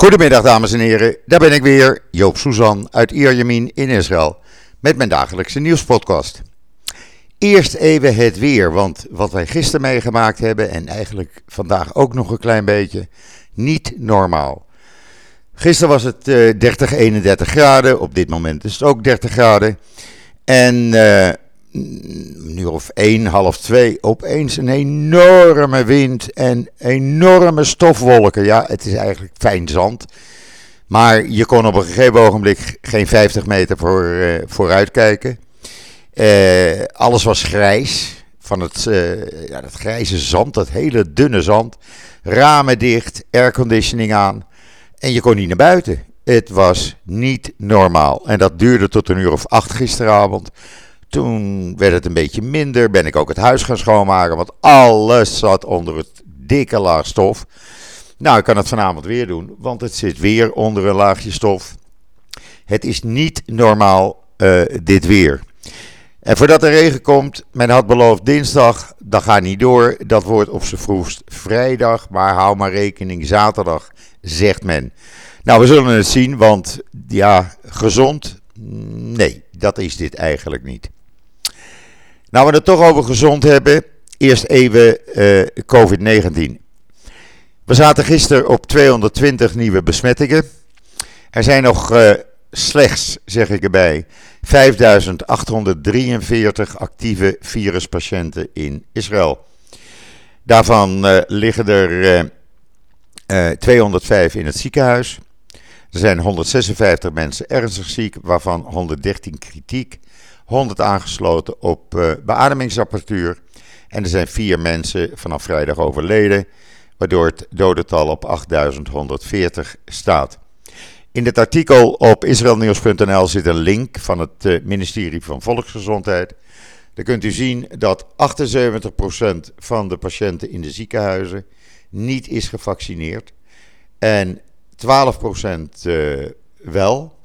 Goedemiddag dames en heren, daar ben ik weer, Joop Suzan uit Ierjemien in Israël, met mijn dagelijkse nieuwspodcast. Eerst even het weer, want wat wij gisteren meegemaakt hebben en eigenlijk vandaag ook nog een klein beetje, niet normaal. Gisteren was het uh, 30, 31 graden, op dit moment is het ook 30 graden. En uh, nu of 1, half 2, opeens een enorme wind en enorme stofwolken. Ja, het is eigenlijk fijn zand. Maar je kon op een gegeven ogenblik geen 50 meter voor, uh, vooruit kijken. Uh, alles was grijs. Van het, uh, ja, grijze zand, dat hele dunne zand. Ramen dicht, airconditioning aan. En je kon niet naar buiten. Het was niet normaal. En dat duurde tot een uur of acht gisteravond. Toen werd het een beetje minder. Ben ik ook het huis gaan schoonmaken. Want alles zat onder het dikke laag stof. Nou, ik kan het vanavond weer doen. Want het zit weer onder een laagje stof. Het is niet normaal, uh, dit weer. En voordat er regen komt, men had beloofd dinsdag, dat gaat niet door. Dat wordt op z'n vroegst vrijdag, maar hou maar rekening zaterdag, zegt men. Nou, we zullen het zien, want ja, gezond, nee, dat is dit eigenlijk niet. Nou, we het toch over gezond hebben, eerst even uh, COVID-19. We zaten gisteren op 220 nieuwe besmettingen. Er zijn nog uh, slechts, zeg ik erbij, 5843 actieve viruspatiënten in Israël. Daarvan uh, liggen er uh, 205 in het ziekenhuis. Er zijn 156 mensen ernstig ziek, waarvan 113 kritiek. 100 aangesloten op uh, beademingsapparatuur. En er zijn vier mensen vanaf vrijdag overleden, waardoor het dodental op 8140 staat. In het artikel op israelnieuws.nl zit een link van het uh, ministerie van Volksgezondheid. Daar kunt u zien dat 78% van de patiënten in de ziekenhuizen niet is gevaccineerd. En 12% uh, wel.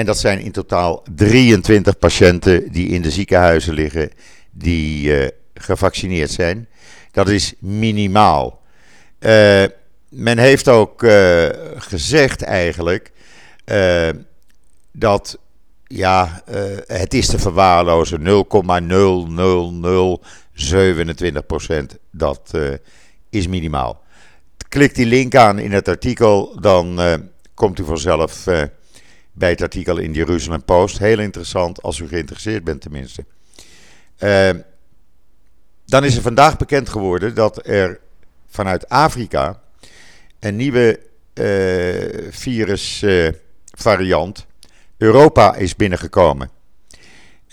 En dat zijn in totaal 23 patiënten die in de ziekenhuizen liggen die uh, gevaccineerd zijn. Dat is minimaal. Uh, men heeft ook uh, gezegd eigenlijk dat ja, het is te verwaarlozen 0,00027% dat is minimaal. Klik die link aan in het artikel, dan komt u vanzelf bij het artikel in de Jeruzalem Post. Heel interessant als u geïnteresseerd bent tenminste. Uh, dan is er vandaag bekend geworden dat er vanuit Afrika een nieuwe uh, virusvariant uh, Europa is binnengekomen.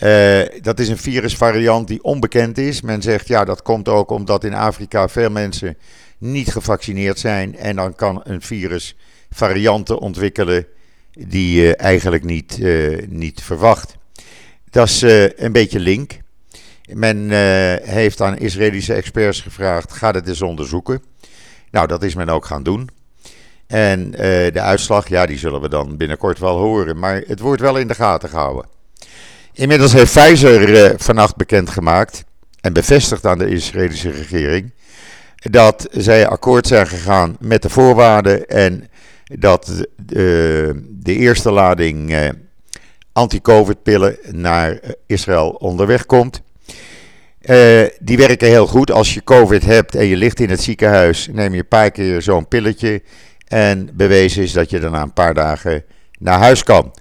Uh, dat is een virusvariant die onbekend is. Men zegt ja, dat komt ook omdat in Afrika veel mensen niet gevaccineerd zijn. En dan kan een virus varianten ontwikkelen die je eigenlijk niet, uh, niet verwacht. Dat is uh, een beetje link. Men heeft aan Israëlische experts gevraagd: ga het eens onderzoeken. Nou, dat is men ook gaan doen. En de uitslag, ja, die zullen we dan binnenkort wel horen. Maar het wordt wel in de gaten gehouden. Inmiddels heeft Pfizer vannacht bekendgemaakt en bevestigd aan de Israëlische regering dat zij akkoord zijn gegaan met de voorwaarden en dat de, de eerste lading eh, anti-COVID-pillen naar Israël onderweg komt. Die werken heel goed. Als je COVID hebt en je ligt in het ziekenhuis, neem je een paar keer zo'n pilletje. En bewezen is dat je daarna een paar dagen naar huis kan.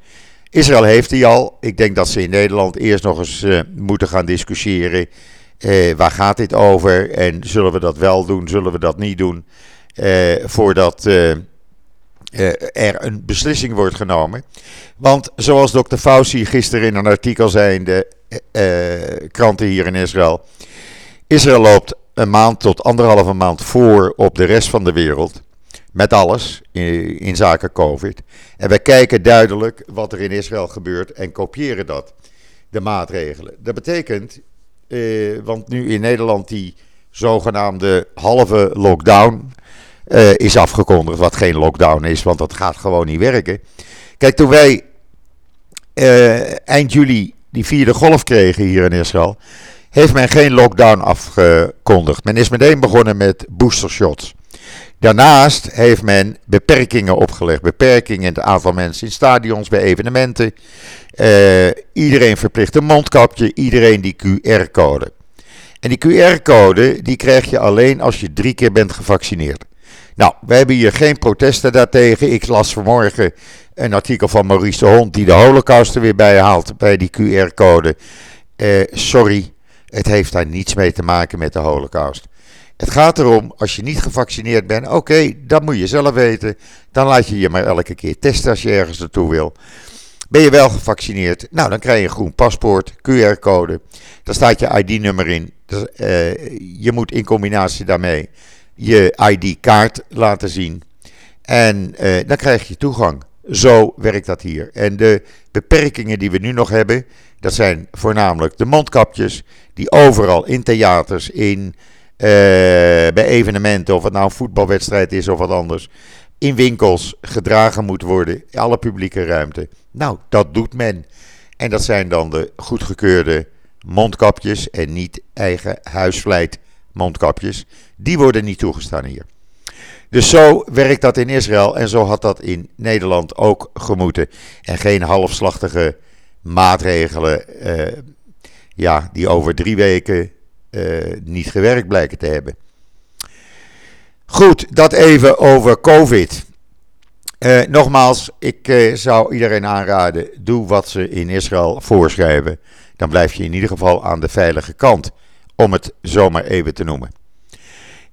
Israël heeft die al. Ik denk dat ze in Nederland eerst nog eens moeten gaan discussiëren. Waar gaat dit over? En zullen we dat wel doen? Zullen we dat niet doen? voordat er een beslissing wordt genomen. Want zoals dokter Fauci gisteren in een artikel zei in de uh, kranten hier in Israël. Israël loopt een maand tot anderhalve maand voor op de rest van de wereld. Met alles in, zaken COVID. En wij kijken duidelijk wat er in Israël gebeurt en kopiëren dat. De maatregelen. Dat betekent, want nu in Nederland die zogenaamde halve lockdown uh, is afgekondigd. Wat geen lockdown is, want dat gaat gewoon niet werken. Kijk, toen wij uh, eind juli die vierde golf kregen hier in Israël, heeft men geen lockdown afgekondigd. Men is meteen begonnen met booster shots. Daarnaast heeft men beperkingen opgelegd. Beperkingen in het aantal mensen in stadions, bij evenementen. Uh, iedereen verplicht een mondkapje, iedereen die QR-code. En die QR-code die krijg je alleen als je drie keer bent gevaccineerd. Nou, wij hebben hier geen protesten daartegen. Ik las vanmorgen een artikel van Maurice de Hond die de holocaust er weer bij haalt bij die QR-code. Uh, sorry, het heeft daar niets mee te maken met de holocaust. Het gaat erom, als je niet gevaccineerd bent, oké, dat moet je zelf weten. Dan laat je je maar elke keer testen als je ergens naartoe wil. Ben je wel gevaccineerd? Nou, dan krijg je een groen paspoort, QR-code. Daar staat je ID-nummer in. Uh, je moet in combinatie daarmee je ID-kaart laten zien. En uh, dan krijg je toegang. Zo werkt dat hier. En de beperkingen die we nu nog hebben, dat zijn voornamelijk de mondkapjes, die overal in theaters, in, uh, bij evenementen, of het nou een voetbalwedstrijd is of wat anders, in winkels gedragen moet worden, in alle publieke ruimte. Nou, dat doet men. En dat zijn dan de goedgekeurde mondkapjes en niet eigen huisvleit mondkapjes. Die worden niet toegestaan hier. Dus zo werkt dat in Israël en zo had dat in Nederland ook gemoeten. En geen halfslachtige maatregelen uh, ja, die over drie weken uh, niet gewerkt blijken te hebben. Goed, dat even over COVID. Uh, nogmaals, ik zou iedereen aanraden: doe wat ze in Israël voorschrijven. Dan blijf je in ieder geval aan de veilige kant, om het zomaar even te noemen.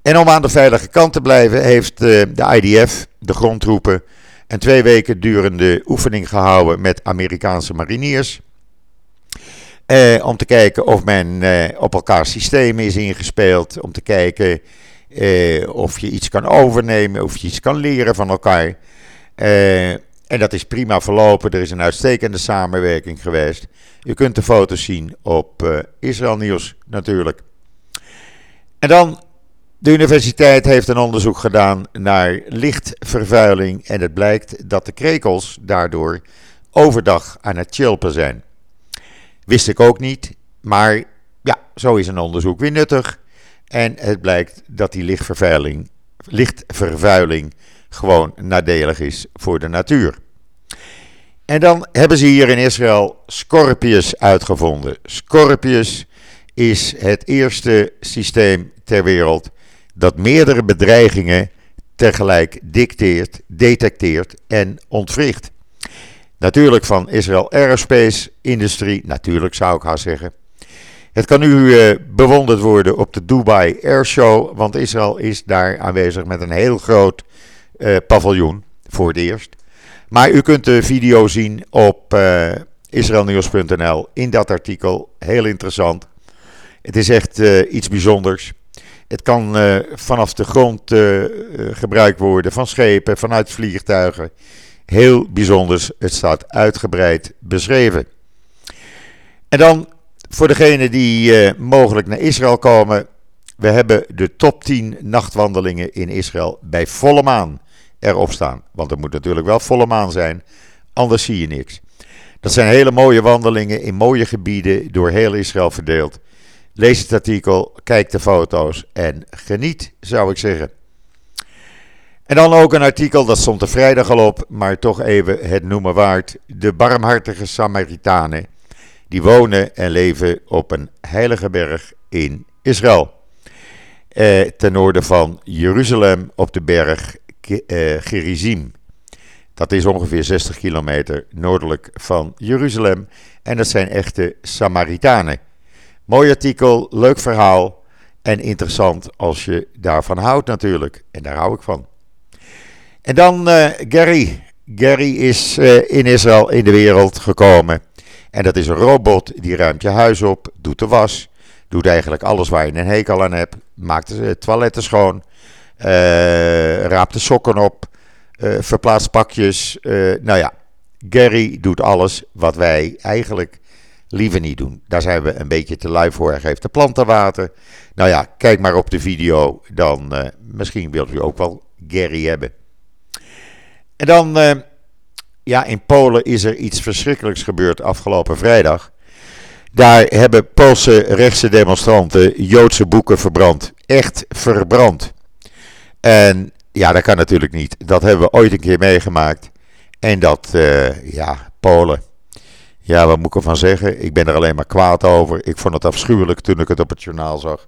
En om aan de veilige kant te blijven, heeft uh, de IDF, de grondtroepen, een twee weken durende oefening gehouden met Amerikaanse mariniers. Uh, om te kijken of men uh, op elkaar systemen is ingespeeld. Om te kijken of je iets kan overnemen, of je iets kan leren van elkaar. En dat is prima verlopen. Er is een uitstekende samenwerking geweest. U kunt de foto's zien op Israël Nieuws natuurlijk. En dan de universiteit heeft een onderzoek gedaan naar lichtvervuiling en het blijkt dat de krekels daardoor overdag aan het chilpen zijn. Wist ik ook niet, maar ja, zo is een onderzoek weer nuttig. En het blijkt dat die lichtvervuiling, lichtvervuiling gewoon nadelig is voor de natuur. En dan hebben ze hier in Israël Scorpius uitgevonden. Scorpius is het eerste systeem ter wereld dat meerdere bedreigingen tegelijk dicteert, detecteert en ontwricht. Natuurlijk van Israël Aerospace Industrie, natuurlijk zou ik haar zeggen. Het kan nu uh, bewonderd worden op de Dubai Air Show, want Israël is daar aanwezig met een heel groot uh, paviljoen voor het eerst. Maar u kunt de video zien op uh, eh, israelnieuws.nl in dat artikel. Heel interessant. Het is echt iets bijzonders. Het kan uh, vanaf de grond gebruikt worden, van schepen, vanuit vliegtuigen. Heel bijzonders, het staat uitgebreid beschreven. En dan voor degenen die mogelijk naar Israël komen. We hebben de top 10 nachtwandelingen in Israël bij volle maan erop staan. Want er moet natuurlijk wel volle maan zijn, anders zie je niks. Dat zijn hele mooie wandelingen in mooie gebieden door heel Israël verdeeld. Lees het artikel, kijk de foto's en geniet, zou ik zeggen. En dan ook een artikel, dat stond er vrijdag al op, maar toch even het noemen waard. De barmhartige Samaritanen, die wonen en leven op een heilige berg in Israël. Eh, ten noorden van Jeruzalem op de berg Gerizim. Dat is ongeveer 60 kilometer noordelijk van Jeruzalem. En dat zijn echte Samaritanen. Mooi artikel, leuk verhaal en interessant als je daarvan houdt natuurlijk. En daar hou ik van. En dan uh, Gary. Gary is uh, in Israël in de wereld gekomen. En dat is een robot die ruimt je huis op, doet de was, doet eigenlijk alles waar je een hekel aan hebt, maakt de toiletten schoon, raapt de sokken op, verplaatst pakjes. nou ja, Gary doet alles wat wij eigenlijk liever niet doen. Daar zijn we een beetje te lui voor. Hij geeft de planten water. Nou ja, kijk maar op de video. Dan misschien wilt u ook wel Gary hebben. En dan, ja, in Polen is er iets verschrikkelijks gebeurd afgelopen vrijdag. Daar hebben Poolse rechtse demonstranten Joodse boeken verbrand. Echt verbrand. En ja, dat kan natuurlijk niet. Dat hebben we ooit een keer meegemaakt. En dat, uh, ja, Polen. Ja, wat moet ik ervan zeggen? Ik ben er alleen maar kwaad over. Ik vond het afschuwelijk toen ik het op het journaal zag.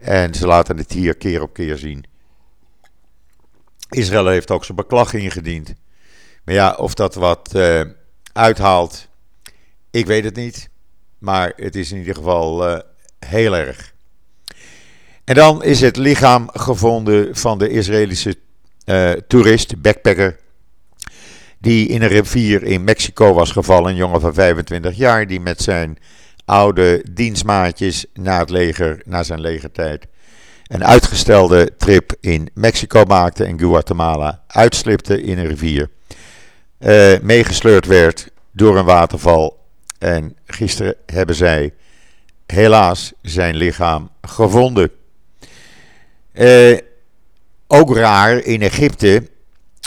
En ze laten het hier keer op keer zien. Israël heeft ook zijn beklag ingediend. Maar ja, of dat wat uh, uithaalt, ik weet het niet. Maar het is in ieder geval uh, heel erg. En dan is het lichaam gevonden van de Israëlische uh, toerist, backpacker. Die in een rivier in Mexico was gevallen. Een jongen van 25 jaar die met zijn oude dienstmaatjes na het leger, na zijn legertijd, een uitgestelde trip in Mexico maakte en Guatemala uitslipte in een rivier. Uh, meegesleurd werd door een waterval. En gisteren hebben zij helaas zijn lichaam gevonden. Uh, ook raar in Egypte,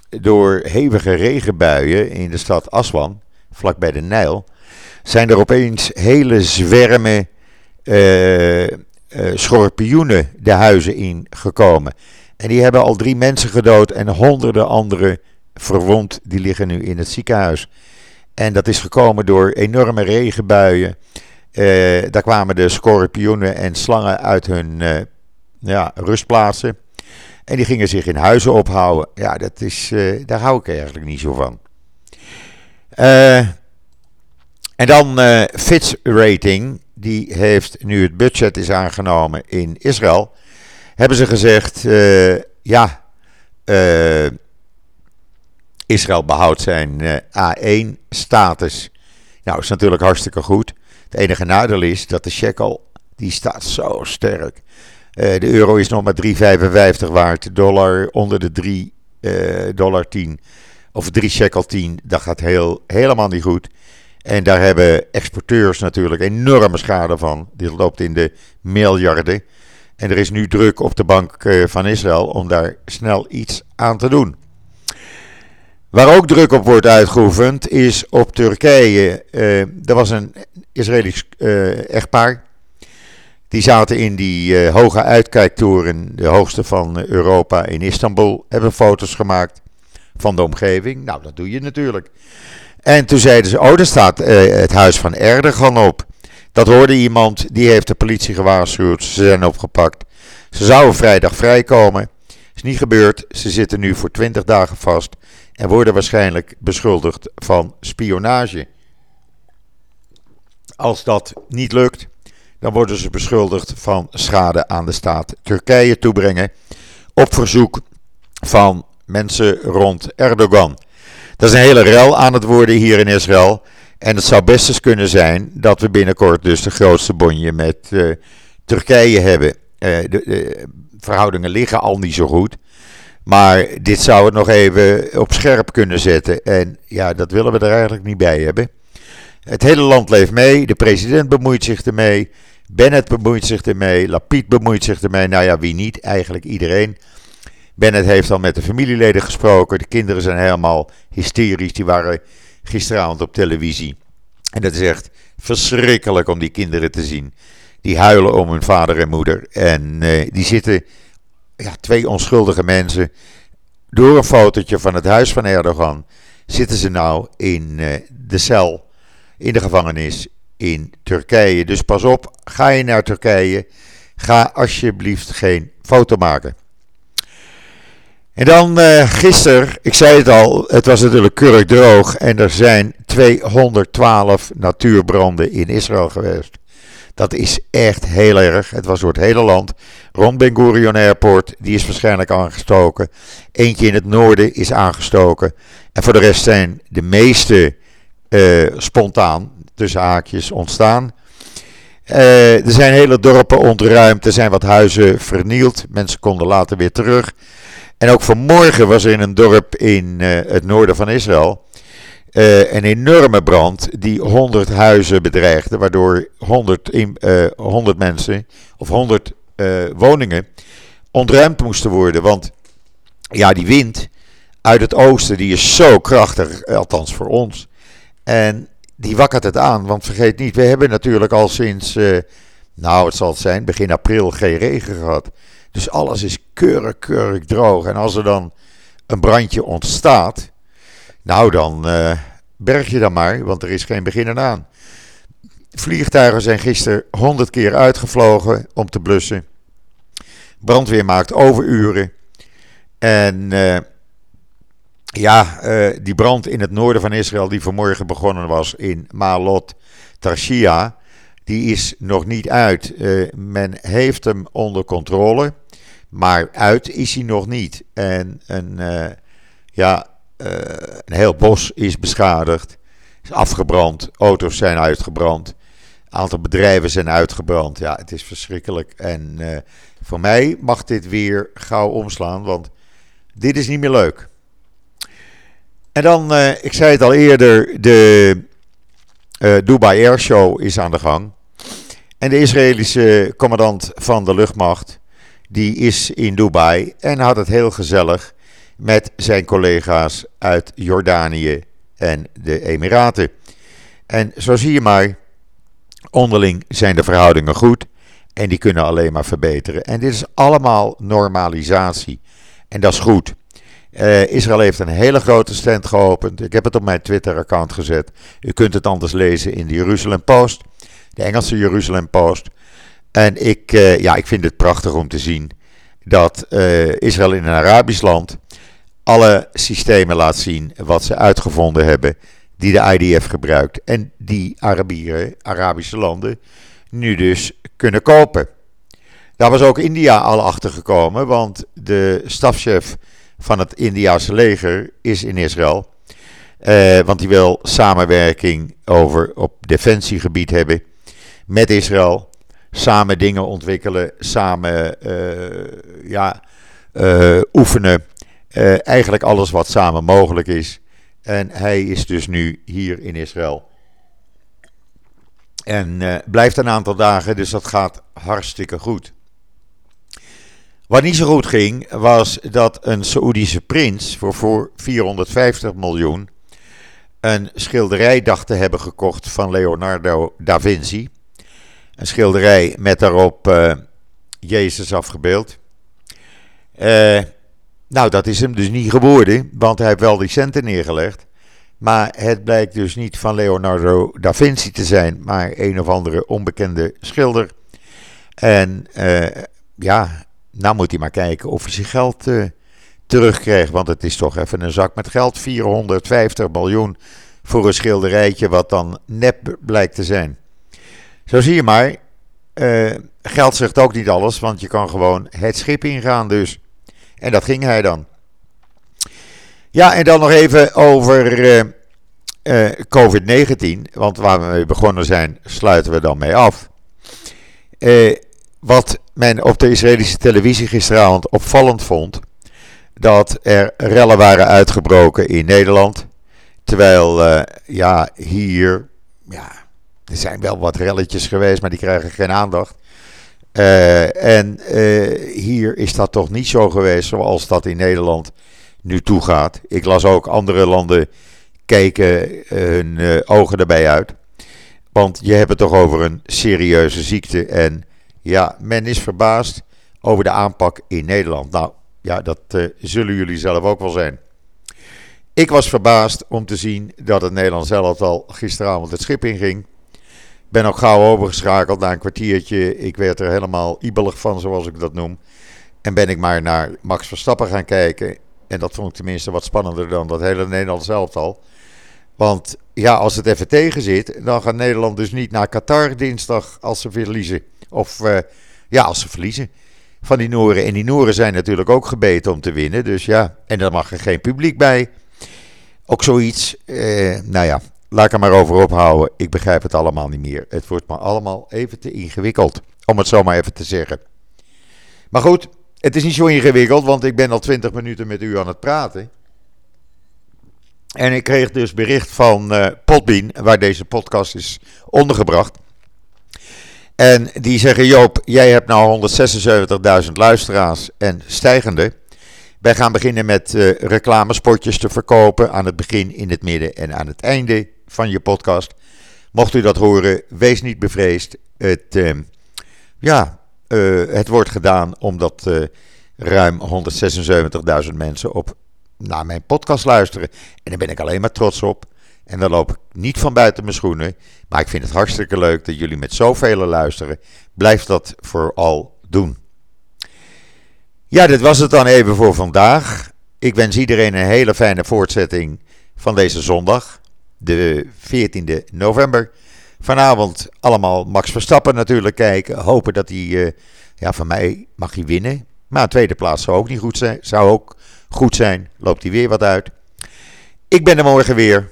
door hevige regenbuien in de stad Aswan, vlakbij de Nijl, zijn er opeens hele zwermen uh, uh, schorpioenen de huizen in gekomen. En die hebben al drie mensen gedood en honderden anderen verwond. Die liggen nu in het ziekenhuis. En dat is gekomen door enorme regenbuien. Uh, daar kwamen de schorpioenen en slangen uit hun ja, rustplaatsen. En die gingen zich in huizen ophouden. Ja, dat is, uh, daar hou ik eigenlijk niet zo van. Uh, en dan uh, Fitch Rating. Die heeft nu het budget is aangenomen in Israël. Hebben ze gezegd, ja, Israël behoudt zijn A1-status. Nou, is natuurlijk hartstikke goed. Het enige nadeel is dat de shekel, die staat zo sterk. Uh, de euro is nog maar 3,55 waard. Dollar onder de 3 uh, eh, dollar 10. Of 3 shekel 10. Dat gaat heel, helemaal niet goed. En daar hebben exporteurs natuurlijk enorme schade van. Dit loopt in de miljarden. En er is nu druk op de Bank uh, van Israël om daar snel iets aan te doen. Waar ook druk op wordt uitgeoefend is op Turkije. Uh, er was een Israëlisch echtpaar die zaten in die uh, hoge uitkijktoren, de hoogste van Europa in Istanbul, hebben foto's gemaakt van de omgeving. Nou, dat doe je natuurlijk. En toen zeiden ze, oh, daar staat uh, het huis van Erdogan op. Dat hoorde iemand, die heeft de politie gewaarschuwd. Ze zijn opgepakt. Ze zouden vrijdag vrijkomen. Is niet gebeurd. Ze zitten nu voor 20 dagen vast en worden waarschijnlijk beschuldigd van spionage. Als dat niet lukt, dan worden ze beschuldigd van schade aan de staat Turkije toebrengen op verzoek van mensen rond Erdogan. Dat is een hele rel aan het worden hier in Israël. En het zou best eens kunnen zijn dat we binnenkort dus de grootste bonje met uh, Turkije hebben. Uh, de, de, verhoudingen liggen al niet zo goed. Maar dit zou het nog even op scherp kunnen zetten. En ja, dat willen we er eigenlijk niet bij hebben. Het hele land leeft mee. De president bemoeit zich ermee. Bennett bemoeit zich ermee, Lapid bemoeit zich ermee. Nou ja, wie niet? Eigenlijk iedereen. Bennett heeft al met de familieleden gesproken. De kinderen zijn helemaal hysterisch. Die waren gisteravond op televisie. En dat is echt verschrikkelijk om die kinderen te zien. Die huilen om hun vader en moeder. En uh, die zitten, ja, twee onschuldige mensen. Door een fotootje van het huis van Erdogan zitten ze nou in uh, de cel, in de gevangenis in Turkije. Dus pas op, ga je naar Turkije, ga alsjeblieft geen foto maken. En dan uh, gisteren, ik zei het al, het was natuurlijk keurig droog en er zijn 212 natuurbranden in Israël geweest. Dat is echt heel erg. Het was door het hele land. Rond Ben Gurion Airport, die is waarschijnlijk aangestoken. Eentje in het noorden is aangestoken. En voor de rest zijn de meeste uh, spontaan tussen haakjes ontstaan. Uh, er zijn hele dorpen ontruimd, er zijn wat huizen vernield. Mensen konden later weer terug. En ook vanmorgen was er in een dorp in uh, het noorden van Israël uh, een enorme brand die 100 huizen bedreigde, waardoor 100, in, 100 mensen of 100 woningen ontruimd moesten worden. Want ja, die wind uit het oosten die is zo krachtig, althans voor ons. En die wakkert het aan. Want vergeet niet, we hebben natuurlijk al sinds, uh, nou het zal het zijn, begin april geen regen gehad. Dus alles is keurig, keurig droog. En als er dan een brandje ontstaat, nou dan uh, berg je dan maar, want er is geen begin aan. Vliegtuigen zijn gisteren honderd keer uitgevlogen om te blussen. Brandweer maakt overuren. En uh, ja, uh, die brand in het noorden van Israël, die vanmorgen begonnen was in Malot Tarshia, die is nog niet uit. Uh, men heeft hem onder controle, maar uit is hij nog niet. En een, ja, een heel bos is beschadigd, is afgebrand, auto's zijn uitgebrand aantal bedrijven zijn uitgebrand. Ja, het is verschrikkelijk. En voor mij mag dit weer gauw omslaan, want dit is niet meer leuk. En dan, uh, ik zei het al eerder, de uh, Dubai Air Show is aan de gang. En de Israëlische commandant van de luchtmacht, die is in Dubai en had het heel gezellig met zijn collega's uit Jordanië en de Emiraten. En zo zie je maar, Onderling zijn de verhoudingen goed en die kunnen alleen maar verbeteren. En dit is allemaal normalisatie. En dat is goed. Uh, Israël heeft een hele grote stand geopend. Ik heb het op mijn Twitter-account gezet. U kunt het anders lezen in de Jeruzalem Post, de Engelse Jeruzalem Post. En ik, uh, ja, ik vind het prachtig om te zien dat uh, Israël in een Arabisch land alle systemen laat zien wat ze uitgevonden hebben die de IDF gebruikt en die Arabieren, Arabische landen nu dus kunnen kopen. Daar was ook India al achter gekomen, want de stafchef van het Indiase leger is in Israël. Eh, want die wil samenwerking over op defensiegebied hebben met Israël. Samen dingen ontwikkelen, samen uh, ja, uh, oefenen. Eigenlijk alles wat samen mogelijk is. En hij is dus nu hier in Israël. En blijft een aantal dagen, dus dat gaat hartstikke goed. Wat niet zo goed ging, was dat een Saoedische prins voor, voor 450 miljoen een schilderij dacht te hebben gekocht van Leonardo da Vinci. Een schilderij met daarop uh, Jezus afgebeeld. Uh, nou, dat is hem dus niet geworden, want hij heeft wel die centen neergelegd. Maar het blijkt dus niet van Leonardo da Vinci te zijn, maar een of andere onbekende schilder. En uh, ja, nou moet hij maar kijken of hij zijn geld uh, terugkrijgt. Want het is toch even een zak met geld. 450 miljoen voor een schilderijtje wat dan nep blijkt te zijn. Zo zie je maar, uh, geld zegt ook niet alles, want je kan gewoon het schip ingaan dus. En dat ging hij dan. Ja, en dan nog even over uh, COVID-19. Want waar we mee begonnen zijn, sluiten we dan mee af. Wat men op de Israëlische televisie gisteravond opvallend vond. Dat er rellen waren uitgebroken in Nederland. Terwijl, ja, hier, ja, er zijn wel wat relletjes geweest, maar die krijgen geen aandacht. Uh, en uh, hier is dat toch niet zo geweest zoals dat in Nederland nu toegaat. Ik las ook andere landen kijken uh, hun ogen erbij uit. Want je hebt het toch over een serieuze ziekte. En ja, men is verbaasd over de aanpak in Nederland. Nou ja, dat zullen jullie zelf ook wel zijn. Ik was verbaasd om te zien dat het Nederlands zelf al gisteravond het schip inging ben ook gauw overgeschakeld na een kwartiertje. Ik werd er helemaal ibelig van, zoals ik dat noem. En ben ik maar naar Max Verstappen gaan kijken. En dat vond ik tenminste wat spannender dan dat hele Nederlands elftal. Want ja, als het even tegen zit, dan gaat Nederland dus niet naar Qatar dinsdag als ze verliezen. Of uh, ja, als ze verliezen van die Noren. En die Noren zijn natuurlijk ook gebeten om te winnen. Dus ja, en dan mag er geen publiek bij. Ook zoiets. Eh, nou ja, laat ik er maar over ophouden. Ik begrijp het allemaal niet meer. Het wordt maar allemaal even te ingewikkeld. Om het zo maar even te zeggen. Maar goed, het is niet zo ingewikkeld, want ik ben al 20 minuten met u aan het praten. En ik kreeg dus bericht van uh, Potbean, waar deze podcast is ondergebracht. En die zeggen: Joop, jij hebt nou 176.000 luisteraars en stijgende. Wij gaan beginnen met uh, reclamespotjes te verkopen aan het begin, in het midden en aan het einde van je podcast. Mocht u dat horen, wees niet bevreesd. Het, uh, ja, het wordt gedaan omdat ruim 176.000 mensen op naar mijn podcast luisteren. En daar ben ik alleen maar trots op. En dan loop ik niet van buiten mijn schoenen. Maar ik vind het hartstikke leuk dat jullie met zoveel luisteren. Blijf dat vooral doen. Ja, dit was het dan even voor vandaag. Ik wens iedereen een hele fijne voortzetting van deze zondag, de 14e november. Vanavond allemaal Max Verstappen natuurlijk kijken. Hopen dat hij, uh, ja, van mij mag hij winnen. Maar een tweede plaats zou ook niet goed zijn. Zou ook goed zijn. Loopt hij weer wat uit. Ik ben er morgen weer.